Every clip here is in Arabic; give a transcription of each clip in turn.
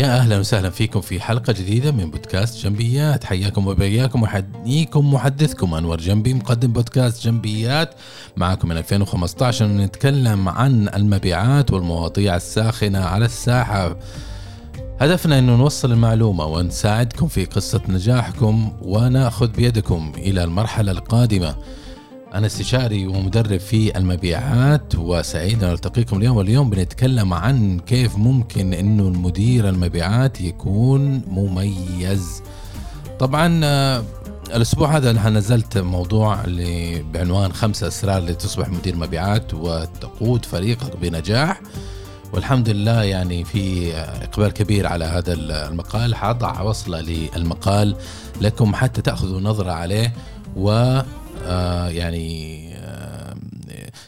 يا أهلا وسهلا فيكم في حلقة جديدة من بودكاست جنبيات حياكم وبياكم وحييكم محدثكم. أنور جنبي مقدم بودكاست جنبيات معكم من 2015 نتكلم عن المبيعات والمواضيع الساخنة على الساحة. هدفنا انه نوصل المعلومة ونساعدكم في قصة نجاحكم ونأخذ بيدكم إلى المرحلة القادمة. أنا استشاري ومدرب في المبيعات وسعيد أن ألتقيكم اليوم. واليوم بنتكلم عن كيف ممكن أنه المدير المبيعات يكون مميز. طبعا آه، الأسبوع هذا أنا نزلت موضوع اللي بعنوان خمسة أسرار لتصبح مدير مبيعات وتقود فريقك بنجاح والحمد لله يعني في إقبال كبير على هذا المقال. حأضع وصلة للمقال لكم حتى تأخذوا نظرة عليه. و يعني آه،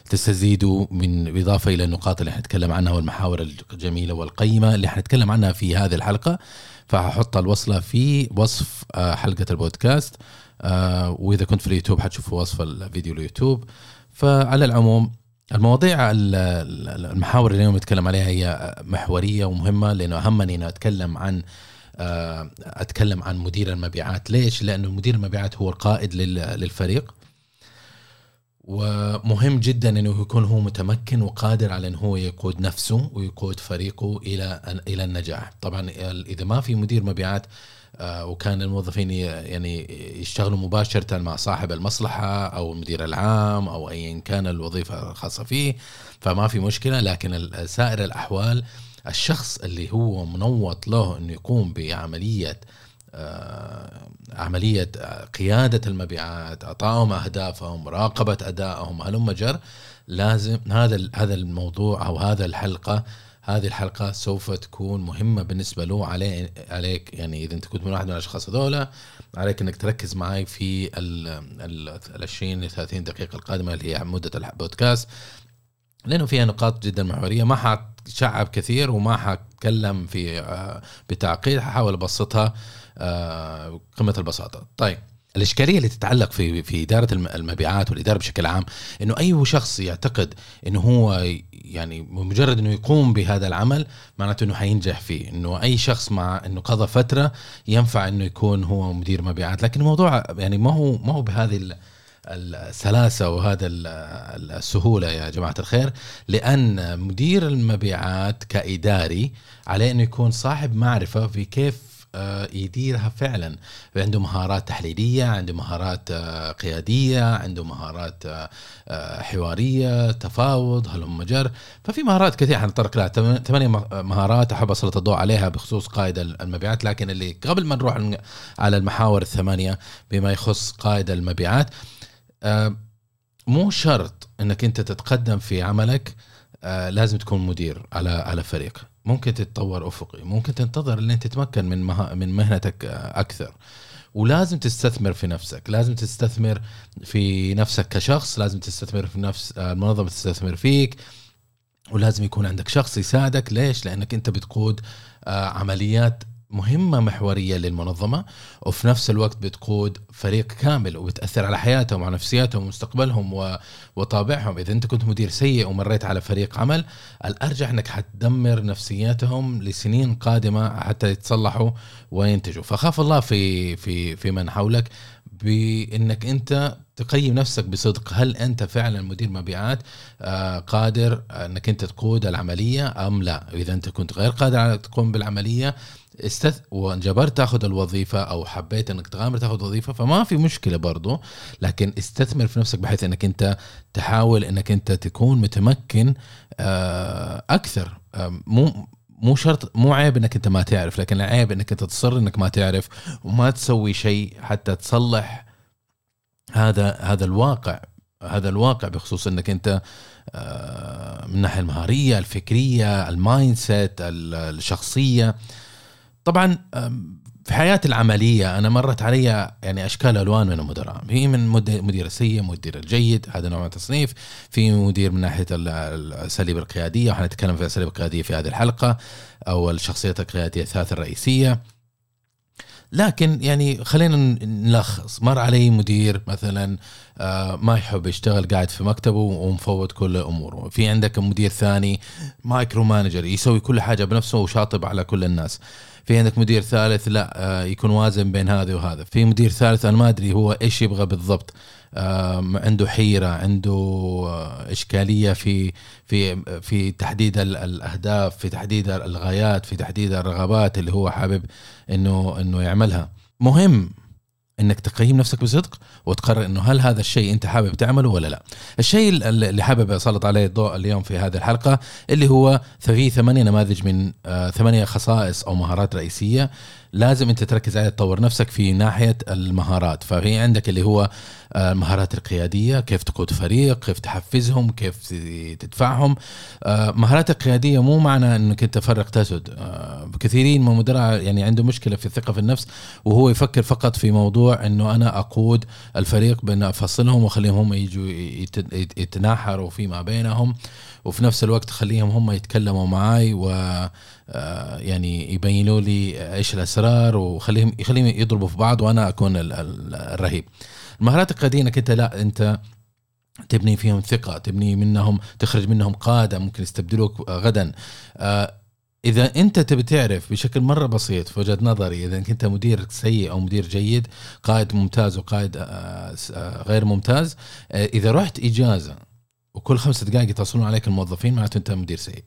تستزيدوا من إضافة إلى النقاط اللي حنتكلم عنها والمحاور الجميلة والقيمة اللي حنتكلم عنها في هذه الحلقة. فهحط الوصلة في وصف آه، حلقة البودكاست. وإذا كنت في اليوتيوب حتشوفوا وصف الفيديو اليوتيوب فعلى العموم المواضيع المحاور اللي اليوم نتكلم عليها هي محورية ومهمة لأنه أهمني أن أتكلم عن أتكلم عن مدير المبيعات. ليش؟ لأنه مدير المبيعات هو القائد للفريق. ومهم جدا إنه يكون هو متمكن وقادر على إنه هو يقود نفسه ويقود فريقه إلى إلى النجاح. طبعا إذا ما في مدير مبيعات آه، وكان الموظفين يعني يشتغلوا مباشرة مع صاحب المصلحة أو المدير العام أو أيا كان الوظيفة الخاصة فيه فما في مشكلة. لكن سائر الأحوال الشخص اللي هو منوط له أنه يقوم بعملية آه، عملية قيادة المبيعات أعطائهم أهدافهم مراقبة أدائهم هلم جر؟ لازم هذا هذا الموضوع أو هذا الحلقة هذه الحلقة سوف تكون مهمة بالنسبة له علي عليك. يعني إذا أنت كنت من واحد من الأشخاص هذولا عليك أنك تركز معي في ال 20 ل 30 دقيقة القادمة اللي هي مدة البودكاست. لأنه فيها نقاط جدا محورية ما حتشعب كثير وما حتكلم في آه، بتعقيد ححاول أبسطها. آه، قمة البساطة. طيب الإشكالية اللي تتعلق في في إدارة المبيعات والإدارة بشكل عام إنه أي شخص يعتقد إنه هو يعني مجرد إنه يقوم بهذا العمل معناته إنه حينجح فيه. إنه أي شخص مع إنه قضى فترة ينفع إنه يكون هو مدير مبيعات. لكن الموضوع يعني ما هو ما هو بهذه السلاسة وهذا السهولة يا جماعة الخير لأن مدير المبيعات كإداري عليه أنه يكون صاحب معرفة في كيف آه، يديرها فعلا. عنده مهارات تحليلية عنده مهارات آه، قيادية عنده مهارات آه، حوارية تفاوض هلم جر ففي مهارات كثيرة. حنتطرق لها. ثمانية مهارات أحب أسلط الضوء عليها بخصوص قائد المبيعات. لكن اللي قبل ما نروح على المحاور الثمانية بما يخص قائد المبيعات مو شرط إنك أنت تتقدم في عملك لازم تكون مدير على على فريق. ممكن تتطور أفقي ممكن تنتظر انت تتمكن من مه... من مهنتك أكثر. ولازم تستثمر في نفسك لازم تستثمر في نفسك كشخص لازم تستثمر في نفس المنظمة تستثمر فيك. ولازم يكون عندك شخص يساعدك. ليش؟ لأنك أنت بتقود آه، عمليات مهمة محورية للمنظمة وفي نفس الوقت بتقود فريق كامل وبتأثر على حياتهم وعلى نفسياتهم ومستقبلهم وطابعهم. إذا أنت كنت مدير سيء ومريت على فريق عمل الأرجح أنك حتدمر نفسياتهم لسنين قادمة حتى يتصلحوا وينتجوا؟ فخاف الله في في في من حولك بأنك أنت تقيم نفسك بصدق. هل أنت فعلا مدير مبيعات آه، قادر أنك أنت تقود العملية أم لا؟ إذا أنت كنت غير قادر على تقوم بالعملية استث... وانجبرت تاخذ الوظيفة أو حبيت إنك تغامر تاخذ وظيفة فما في مشكلة برضو. لكن استثمر في نفسك بحيث إنك أنت تحاول إنك أنت تكون متمكن آه، أكثر. مو مو شرط مو عيب إنك أنت ما تعرف لكن العيب إنك أنت تصر إنك ما تعرف وما تسوي شيء حتى تصلح هذا هذا الواقع. هذا الواقع بخصوص إنك أنت آه، من الناحية المهارية الفكرية ال mindset الشخصية. طبعا في حياتي العملية أنا مرت علي يعني أشكال ألوان من المدراء. في من مدير السيء مدير الجيد هذا نوع التصنيف. في مدير من ناحية الأساليب القيادية وحنتكلم في الأساليب القيادية في هذه الحلقة أو الشخصيات القيادية الثلاث الرئيسية. لكن يعني خلينا نلخص. مر علي مدير مثلا آه، ما يحب يشتغل قاعد في مكتبه ومفوض كل أموره. في عندك مدير ثاني micro manager يسوي كل حاجة بنفسه وشاطب على كل الناس. في عندك مدير ثالث لا آه، يكون وازن بين هذا وهذا. في مدير ثالث أنا ما أدري هو إيش يبغى بالضبط. عنده حيرة عنده آه، إشكالية في في في تحديد الأهداف في تحديد الغايات في تحديد الرغبات اللي هو حابب إنه إنه يعملها. مهم. إنك تقيم نفسك بصدق وتقرر إنه هل هذا الشيء أنت حابب تعمله ولا لا. الشيء اللي حابب أسلط عليه الضوء اليوم في هذه الحلقة اللي هو في ثمانية نماذج من آه، ثمانية خصائص أو مهارات رئيسية لازم انت تركز عليها تطور نفسك في ناحية المهارات. ففي عندك اللي هو المهارات القيادية كيف تقود فريق كيف تحفزهم كيف تدفعهم. آه، مهارات القيادية مو معنى انك انت فرق تسد. آه، كثيرين من المدراء يعني عنده مشكلة في الثقه في النفس وهو يفكر فقط في موضوع انه أنا اقود الفريق بان افصلهم واخليهم هم يجوا يتناحروا فيما بينهم وفي نفس الوقت خليهم هم يتكلموا معي و آه، يعني يبينوا لي إيش الأسرار وخليهم يخليهم يضربوا في بعض وأنا أكون الرهيب. المهارات القياديه انك انت لا أنت تبني فيهم ثقة تبني منهم تخرج منهم قادة ممكن يستبدلوك غدا. آه، إذا أنت تبي تعرف بشكل مرة بسيط في وجهة نظري إذا انت مدير سيء أو مدير جيد قائد ممتاز وقائد آه، غير ممتاز إذا رحت إجازة وكل خمسة دقائق يتصلون عليك الموظفين معناته أنت مدير سيء.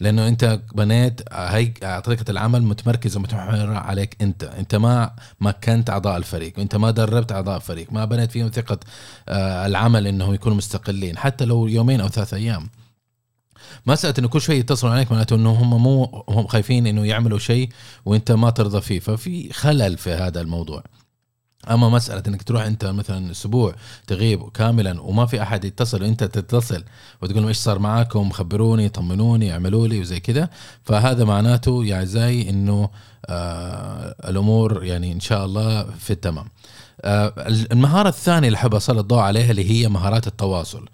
لأنه أنت بنيت هي طريقه العمل متمركزه متمحوره عليك أنت. أنت ما مكنت أعضاء الفريق أنت ما دربت أعضاء الفريق ما بنيت فيهم ثقة آه، العمل إنهم يكونوا مستقلين حتى لو يومين أو ثلاثة أيام. مسألة إنه كل شوي يتصلوا عليك معناته إنه هم مو هم خايفين إنه يعملوا شيء وأنت ما ترضى فيه. ففي خلل في هذا الموضوع. أما مسألة إنك تروح أنت مثلا أسبوع تغيب كاملا وما في أحد يتصل وانت تتصل وتقول لهم إيش صار معاكم؟ خبروني طمنوني اعملوا لي وزي كذا. فهذا معناته يا زي إنه آه الأمور يعني إن شاء الله في التمام. آه المهارة الثانية اللي أحب اسلط الضوء عليها اللي هي مهارات التواصل.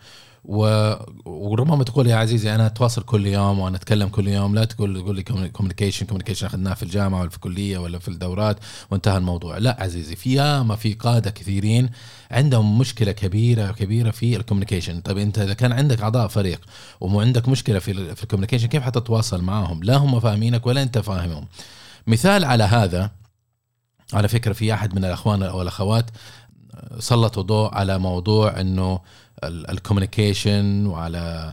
وربما تقول يا عزيزي أنا أتواصل كل يوم وأنا أتكلم كل يوم. لا تقول تقول لي communication communication أخذناه في الجامعة ولا في الكلية ولا في الدورات وانتهى الموضوع. لا عزيزي في ياما في قادة كثيرين عندهم مشكلة كبيرة كبيرة في ال communication طيب أنت إذا كان عندك أعضاء فريق ومو عندك مشكلة في في ال communication كيف حتتواصل معهم لا هم فاهمينك ولا أنت فاهمهم. مثال على هذا على فكرة في أحد من الأخوان أو الاخوات سلطوا ضوء على موضوع إنه ال communication وعلى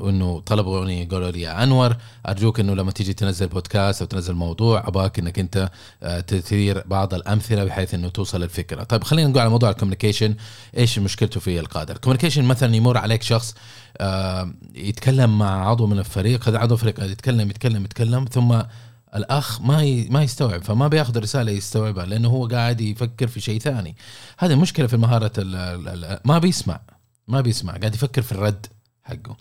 إنه طلبوا قالوا لي يا أنور. أرجوك إنه لما تيجي تنزل بودكاست أو تنزل موضوع ابغاك إنك أنت آه، تثير بعض الأمثلة بحيث إنه توصل الفكرة. طيب خلينا نقول على موضوع ال communication إيش مشكلته في القادة؟ ال communication مثلا يمر عليك شخص يتكلم مع عضو من الفريق هذا عضو فريق يتكلم يتكلم يتكلم ثم الأخ ما ما يستوعب فما بياخذ الرسالة يستوعبها لأنه هو قاعد يفكر في شيء ثاني. هذه مشكله في مهارة ما بيسمع ما بيسمع قاعد يفكر في الرد حقه.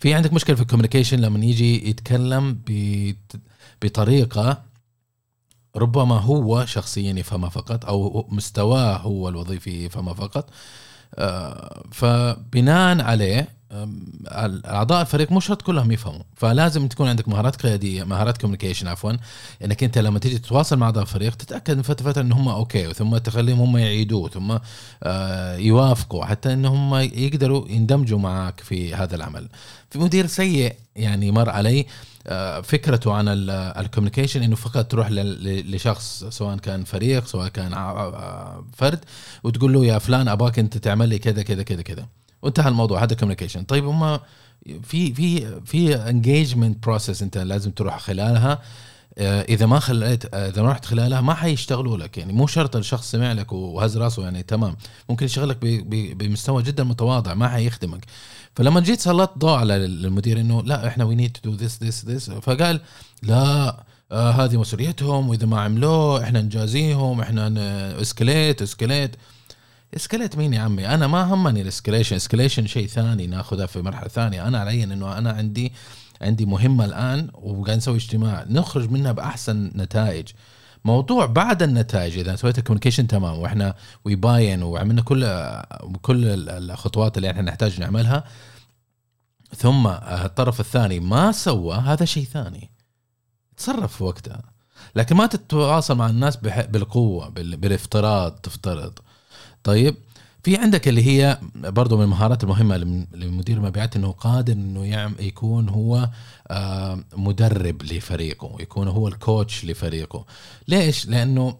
في عندك مشكلة في ال communication لما يجي يتكلم بطريقة ربما هو شخصيا يفهمها فقط أو مستواه هو الوظيفي يفهمها فقط. آه، فبناء عليه اعضاء الفريق مو شرط كلهم يفهموا فلازم تكون عندك مهارات قياديه مهارات communication عفوا. إنك أنت لما تيجي تتواصل مع أعضاء الفريق تتأكد من فتره فترة إن هم okay ثم تخليهم هم يعيدوه ثم آه، يوافقوا حتى إن هم يقدروا يندمجوا معك في هذا العمل. في مدير سيء يعني مر علي آه، فكرته عن ال communication إنه فقط تروح لشخص سواء كان فريق سواء كان فرد وتقول له يا فلان ابغاك أنت تعمل لي كذا كذا كذا كذا. وانتهى الموضوع هذا communication طيب هم في في في engagement process انت لازم تروح خلالها. آه، إذا ما خليت آه، إذا ما رحت خلالها ما حيشتغلوا لك يعني مو شرط الشخص سمع لك وهز راسه يعني تمام. ممكن يشتغل لك بمستوى جدا متواضع ما حيخدمك. فلما جيت سلطت ضوء على المدير إنه لا إحنا we need to do this this this فقال لا آه هذه مسؤوليتهم وإذا ما عملوه إحنا نجازيهم إحنا escalate escalate escalate مين يا عمي؟ أنا ما همني ال escalation escalation شيء ثاني ناخذها في مرحلة ثانية. أنا علي إنه أنا عندي عندي مهمة الآن وقاعد نسوي اجتماع. نخرج منها بأحسن نتائج. موضوع بعد النتائج إذا سويت ال communication تمام وإحنا we buy in وعملنا كل كل الخطوات اللي إحنا نحتاج نعملها. ثم الطرف الثاني ما سوى هذا شيء ثاني. تصرف في وقتها. لكن ما تتواصل مع الناس بالقوة بالافتراض تفترض. طيب في عندك اللي هي برضو من المهارات المهمة لمدير المبيعات إنه قادر إنه يعمل يكون هو آه، مدرب لفريقه يكون هو الكوتش لفريقه. ليش؟ لأنه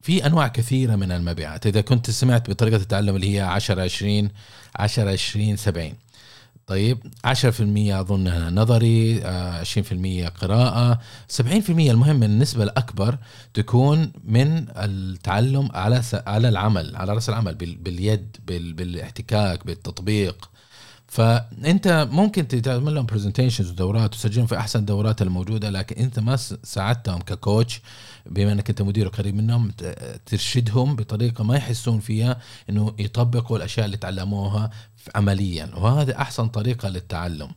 في أنواع كثيرة من المبيعات. إذا كنت سمعت بطريقة التعلم اللي هي 10 20 10 20 70 طيب 10% اظن نظري 20% آه، قراءة. 70% المهم النسبة الأكبر تكون من التعلم على على العمل على رأس العمل باليد بالاحتكاك بالتطبيق. فأنت ممكن تعمل لهم برزنتيشنز ودورات وتسجلهم في أحسن الدورات الموجودة لكن أنت ما ساعدتهم ككوتش بما انك انت مدير قريب منهم ترشدهم بطريقة ما يحسون فيها إنه يطبقوا الأشياء اللي تعلموها عمليا. وهذا أحسن طريقة للتعلم.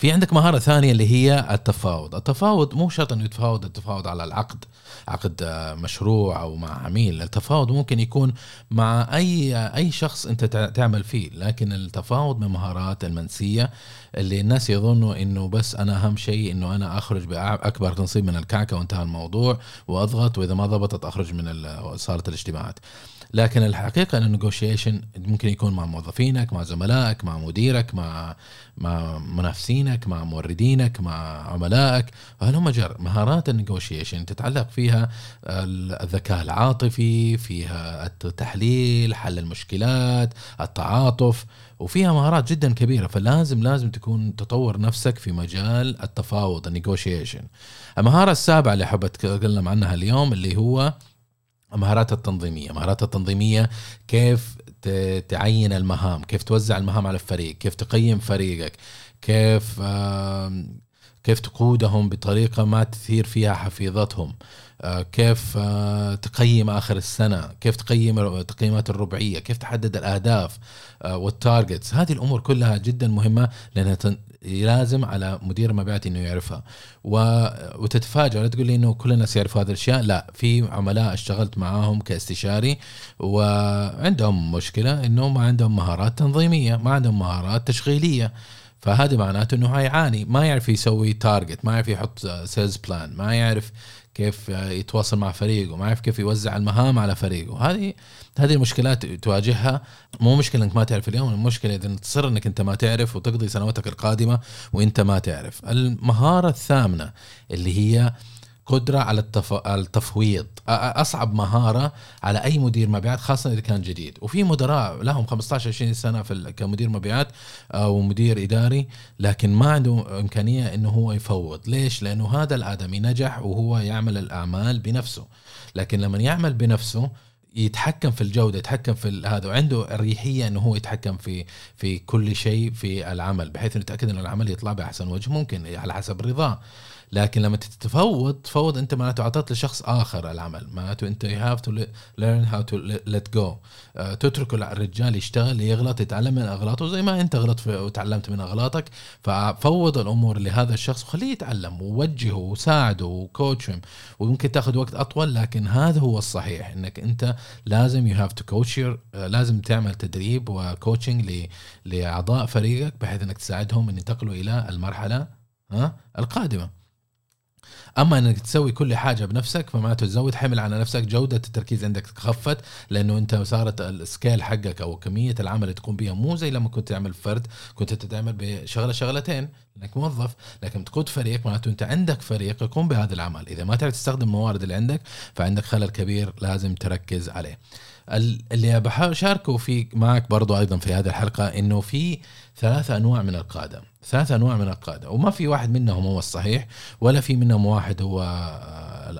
في عندك مهارة ثانية اللي هي التفاوض. التفاوض مو شرط إنه يتفاوض التفاوض على العقد عقد مشروع أو مع عميل. التفاوض ممكن يكون مع أي أي شخص أنت تعمل فيه. لكن التفاوض من المهارات المنسية اللي الناس يظنوا إنه بس أنا أهم شيء إنه أنا أخرج باكبر نصيب من الكعكة وانتهى الموضوع وأضغط وإذا ما ضبطت أخرج من صالة الاجتماعات. لكن الحقيقة إن ال negotiation ممكن يكون مع موظفينك مع زملائك مع مديرك مع مع منافسينك مع موردينك مع عملائك. هلم جر مهارات ال negotiation تتعلق فيها الذكاء العاطفي فيها التحليل حل المشكلات التعاطف وفيها مهارات جدا كبيرة. فلازم لازم تكون تطور نفسك في مجال التفاوض ال negotiation المهارة السابعة اللي حابب اتكلم عنها اليوم اللي هو المهارات التنظيمية. مهارات التنظيمية كيف تعين المهام كيف توزع المهام على الفريق كيف تقيم فريقك كيف كيف تقودهم بطريقة ما تثير فيها حفيظتهم آه، كيف آه، تقيم آخر السنة كيف تقيم التقييمات الربعية كيف تحدد الأهداف آه، والتارجتس هذه الأمور كلها جدا مهمة لأنها لازم على مدير المبيعات إنه يعرفها. وتتفاجئ لا تقول لي إنه كل الناس يعرفوا هذه الأشياء. لا في عملاء اشتغلت معاهم كاستشاري وعندهم مشكلة إنه ما عندهم مهارات تنظيمية ما عندهم مهارات تشغيلية. فهذا معناته إنه هيعاني ما يعرف يسوي target ما يعرف يحط sales plan ما يعرف كيف يتواصل مع فريقه ما يعرف كيف يوزع المهام على فريقه. هذه هذه المشكلات تواجهها. مو مشكلة إنك ما تعرف اليوم المشكلة إذا تصر إنك أنت ما تعرف وتقضي سنواتك القادمة وأنت ما تعرف. المهارة الثامنة اللي هي قدرة على التف... التفويض. أصعب مهارة على أي مدير مبيعات خاصة إذا كان جديد. وفي مدراء لهم 15 20 سنة في كمدير مبيعات أو مدير إداري لكن ما عنده إمكانية إنه هو يفوض. ليش؟ لأنه هذا الآدمي نجح وهو يعمل الأعمال بنفسه. لكن لما يعمل بنفسه يتحكم في الجودة يتحكم في هذا وعنده الريحيه إنه هو يتحكم في في كل شيء في العمل بحيث إنه يتأكد انه العمل يطلع بأحسن وجه ممكن على حسب رضاه لكن لما تتفوض تفوض أنت معناته أعطيت لشخص آخر العمل. معناته أنت you have to learn how to let go تترك الرجال يشتغل يغلط يتعلم من أغلاطه زي ما أنت غلطت وتعلمت من أغلاطك. ففوض الأمور لهذا الشخص وخليه يتعلم ووجهه وساعده و coach ه وممكن تأخذ وقت أطول لكن هذا هو الصحيح. إنك أنت لازم you have to coach لازم تعمل تدريب و coaching لأعضاء فريقك بحيث إنك تساعدهم إن ينتقلوا إلى المرحلة ها القادمة. أما إنك تسوي كل حاجة بنفسك فمعناته تزود حمل على نفسك جودة التركيز عندك خفت لأنه أنت صارت ال scale حقك أو كمية العمل اللي تقوم بها مو زي لما كنت تعمل فرد كنت تعمل بشغلة شغلتين إنك موظف لكن تقود فريق معناته أنت عندك فريق يقوم بهذا العمل إذا ما تعرف تستخدم الموارد اللي عندك فعندك خلل كبير لازم تركز عليه. اللي بحاول اشاركه في معك برضو أيضا في هذه الحلقة إنه في ثلاثة أنواع من القادة. ثلاثة أنواع من القادة. وما في واحد منهم هو الصحيح ولا في منهم واحد هو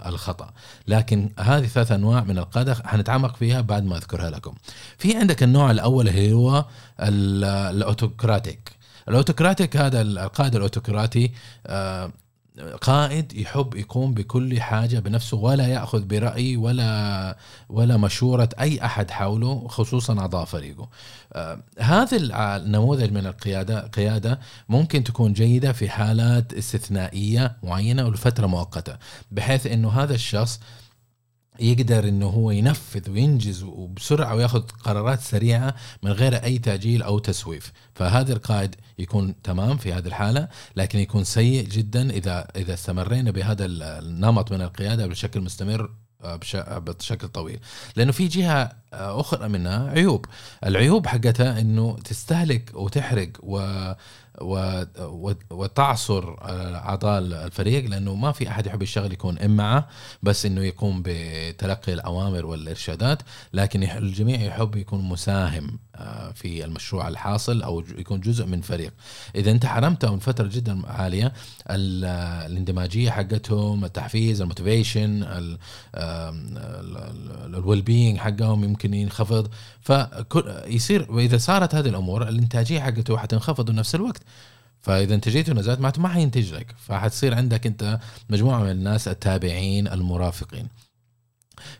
الخطأ. لكن هذه ثلاث أنواع من القادة حنتعمق فيها بعد ما أذكرها لكم. في عندك النوع الأول اللي هو الأوتوكراتيك. الأوتوكراتيك هذا القائد الأوتوكراتي آه، قائد يحب يقوم بكل حاجة بنفسه ولا يأخذ برأي ولا ولا مشورة أي أحد حوله خصوصا أعضاء فريقه. آه هذا النموذج من القيادة قيادة ممكن تكون جيدة في حالات استثنائية معينة ولفتره مؤقتة بحيث إنه هذا الشخص يقدر إنه هو ينفذ وينجز وبسرعه وياخذ قرارات سريعة من غير أي تاجيل أو تسويف. فهذا القائد يكون تمام في هذه الحالة لكن يكون سيء جدا إذا إذا استمرينا بهذا النمط من القيادة بشكل مستمر آه، بشكل طويل. لأنه في جهة أخرى منها عيوب. العيوب حقتها إنه تستهلك وتحرق و وتعصر أعضاء الفريق لأنه ما في أحد يحب الشغل يكون ام معه بس إنه يقوم بتلقي الأوامر والإرشادات. لكن الجميع يحب يكون مساهم آه، في المشروع الحاصل أو يكون جزء من فريق. إذا أنت حرمته من فترة جدا عالية الاندماجية حقتهم التحفيز ال motivation ال well being حقهم يمكن ينخفض. فيصير وإذا صارت هذه الأمور الإنتاجية حقته حتنخفض بنفس الوقت. فإذا إنتاجيته نزلت معناته ما حينتج لك. فحتصير عندك أنت مجموعة من الناس التابعين المرافقين.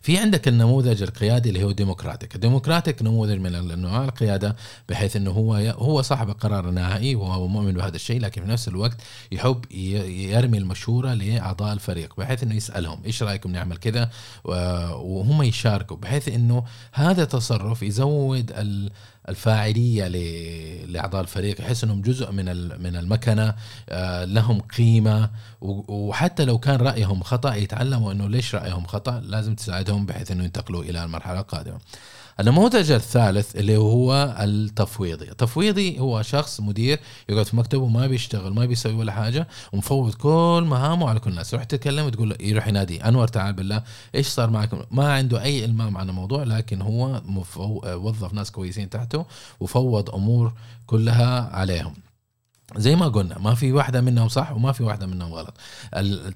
في عندك النموذج القيادي اللي هو ديمقراطيك الديمقراطيك نموذج من أنواع القيادة بحيث إنه هو هو صاحب القرار النهائي وهو مؤمن بهذا الشيء لكن في نفس الوقت يحب يرمي المشورة لأعضاء الفريق بحيث إنه يسألهم إيش رأيكم نعمل كذا؟ وهم يشاركوا بحيث إنه هذا التصرف يزود الفاعلية لأعضاء الفريق يحس إنهم جزء من من المكنة آه، لهم قيمة. وحتى لو كان رأيهم خطأ يتعلموا إنه ليش رأيهم خطأ لازم تساعدهم بحيث إنه ينتقلوا إلى المرحلة القادمة. النموذج الثالث اللي هو التفويضي. التفويضي هو شخص مدير يقعد في مكتبه ما بيشتغل ما بيسوي ولا حاجة ومفوض كل مهامه على كل الناس. يروح تكلم وتقول له يروح ينادي أنور تعال بالله إيش صار معك ما عنده أي إلمام عن الموضوع لكن هو وظف ناس كويسين تحته وفوض أمور كلها عليهم. زي ما قلنا ما في واحدة منهم صح وما في واحدة منهم غلط.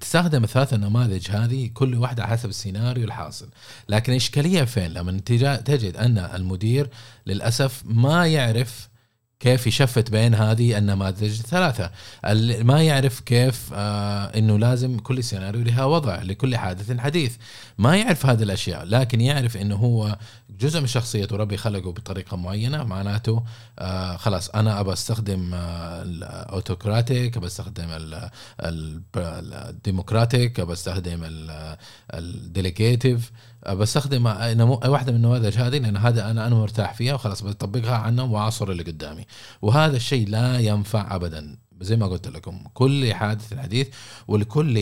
تستخدم الثلاث النماذج هذه كل واحدة حسب السيناريو الحاصل. لكن الإشكالية فين؟ لما تجد أن المدير للأسف ما يعرف كيف يشفت بين هذه النماذج الثلاثة. ما يعرف كيف آه إنه لازم كل سيناريو لها وضع لكل حادث حديث. ما يعرف هذه الأشياء لكن يعرف إنه هو جزء من شخصيته ربي خلقه بطريقة معينة معناته آه خلاص أنا أبى أستخدم آه ال autocratic أبى أستخدم ال democratic أبى أستخدم ال delegative بستخدم واحدة من النماذج هذه لأن هذا أنا أنا مرتاح فيها وخلاص بطبقها عنهم وأعصر اللي قدامي. وهذا الشيء لا ينفع ابدا. زي ما قلت لكم كل حادث حديث ولكل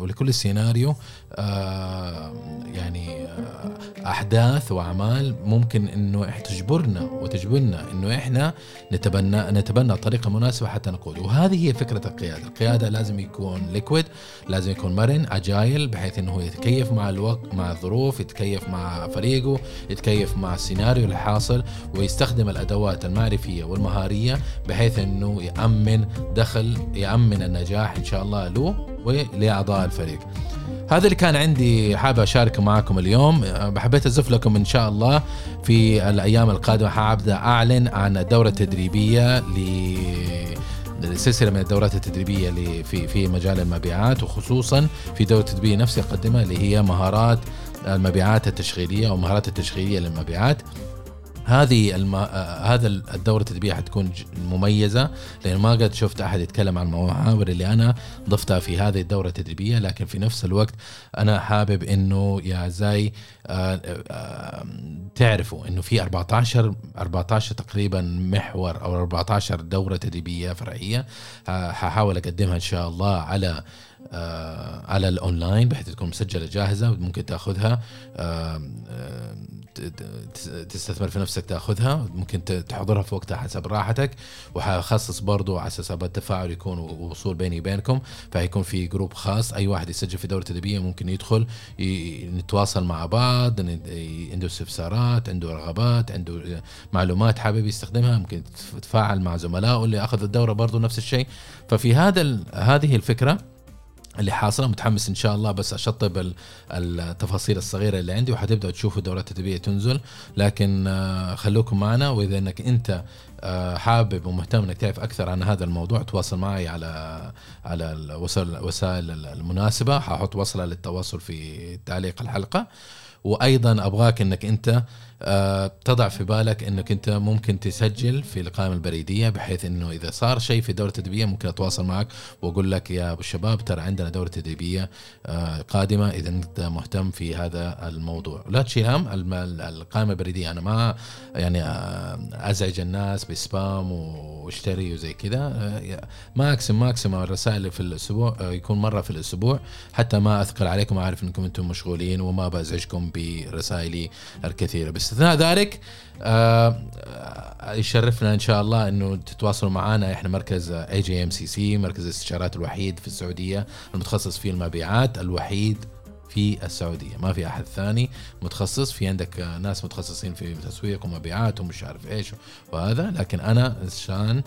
ولكل سيناريو آه، يعني آه، أحداث وأعمال ممكن إنه تجبرنا وتجبرنا إنه إحنا نتبنى نتبنى طريقة مناسبة حتى نقود. وهذه هي فكرة القيادة، القيادة لازم يكون ليكويد، لازم يكون مرن، اجايل بحيث إنه يتكيف مع الوقت مع الظروف، يتكيف مع فريقه، يتكيف مع السيناريو الحاصل ويستخدم الأدوات المعرفية والمهارية بحيث إنه يأمن دخل يأمن النجاح إن شاء الله له ولأعضاء الفريق. هذا اللي كان عندي حابب أشاركه معكم اليوم. حبيت أزف لكم إن شاء الله في الأيام القادمة. حابدأ أعلن عن الدورة التدريبية ل سلسله من الدورات التدريبية اللي في في مجال المبيعات وخصوصا في دورة تدريبيه نفسي اقدمها اللي هي مهارات المبيعات التشغيلية أو مهارات التشغيلية للمبيعات. هذه الم... هذا الدورة التدريبيه حتكون مميزة لأن ما قد شفت أحد يتكلم عن المحاور اللي أنا ضفتها في هذه الدورة التدريبيه لكن في نفس الوقت أنا حابب إنه يا اعزائي آه، آه، تعرفوا إنه في 14 14 تقريبا محور أو 14 دورة تدريبيه فرعية ححاول أقدمها إن شاء الله على آه على الأونلاين بحيث تكون مسجلة جاهزة ممكن تأخذها آه آه تستثمر في نفسك تأخذها ممكن تحضرها في وقتها حسب راحتك وحخصص برضو على أساس التفاعل يكون ووصول بيني وبينكم فيكون في جروب خاص أي واحد يسجل في دورة تدريبيه ممكن يدخل نتواصل مع بعض عنده استفسارات عنده رغبات عنده معلومات حابب يستخدمها ممكن يتفاعل مع زملائه اللي أخذ الدورة برضو نفس الشيء. ففي هذا هذه الفكرة اللي حاصله متحمس إن شاء الله بس أشطب التفاصيل الصغيرة اللي عندي وحتبداوا تشوفوا دورات التدريبيه تنزل. لكن آه، خلوكم معنا وإذا إنك أنت حابب ومهتم إنك تعرف أكثر عن هذا الموضوع تواصل معي على على الوسائل المناسبة. حأحط وصلة للتواصل في تعليق الحلقة. وأيضا أبغاك إنك أنت آه، تضع في بالك إنك أنت ممكن تسجل في القائمه البريدية بحيث إنه إذا صار شيء في الدوره التدريبيه ممكن أتواصل معك وأقول لك يا أبو الشباب ترى عندنا دورة تدريبية آه، قادمة إذا أنت مهتم في هذا الموضوع. لا تشيل هم القائمه البريدية. أنا ما يعني آه، أزعج الناس ب spam واشتري وزي كذا. maximum maximum الرسائل في الأسبوع يكون مرة في الأسبوع. حتى ما اثقل عليكم أعرف إنكم أنتم مشغولين وما بازعجكم برسائلي الكثيرة. باستثناء ذلك آه يشرفنا إن شاء الله إنه تتواصلوا معنا. إحنا مركز اي جي ام سي سي مركز الاستشارات الوحيد في السعودية المتخصص في المبيعات الوحيد. في السعودية. ما في أحد ثاني متخصص في عندك ناس متخصصين في تسويق ومبيعات ومش عارف إيش وهذا لكن أنا عشان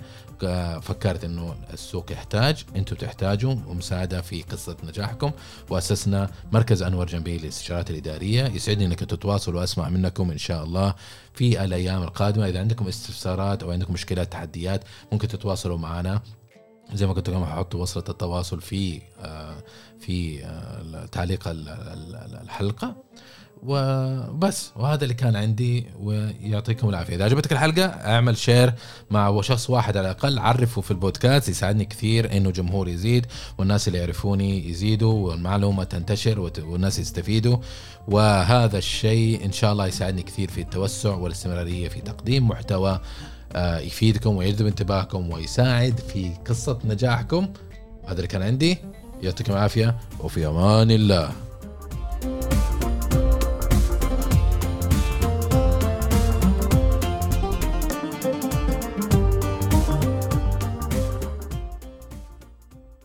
فكرت إنه السوق يحتاج أنتم تحتاجوا مساعده في قصة نجاحكم. وأسسنا مركز أنور جنبي للاستشارات الإدارية. يسعدني إنك تتواصلوا وأسمع منكم إن شاء الله في الأيام القادمة. إذا عندكم استفسارات أو عندكم مشكلات تحديات ممكن تتواصلوا معنا. زي ما قلت لكم ححط وصلة التواصل في آه، في آه، تعليق الحلقة. وبس وهذا اللي كان عندي ويعطيكم العافية. إذا عجبتك الحلقة اعمل شير مع شخص واحد على الأقل. عرفه في البودكاست يساعدني كثير إنه جمهور يزيد والناس اللي يعرفوني يزيدوا والمعلومة تنتشر والناس يستفيدوا. وهذا الشيء إن شاء الله يساعدني كثير في التوسع والاستمرارية في تقديم محتوى يفيدكم ويجذب انتباهكم ويساعد في قصة نجاحكم. هذا اللي كان عندي. يعطيكم العافية وفي أمان الله.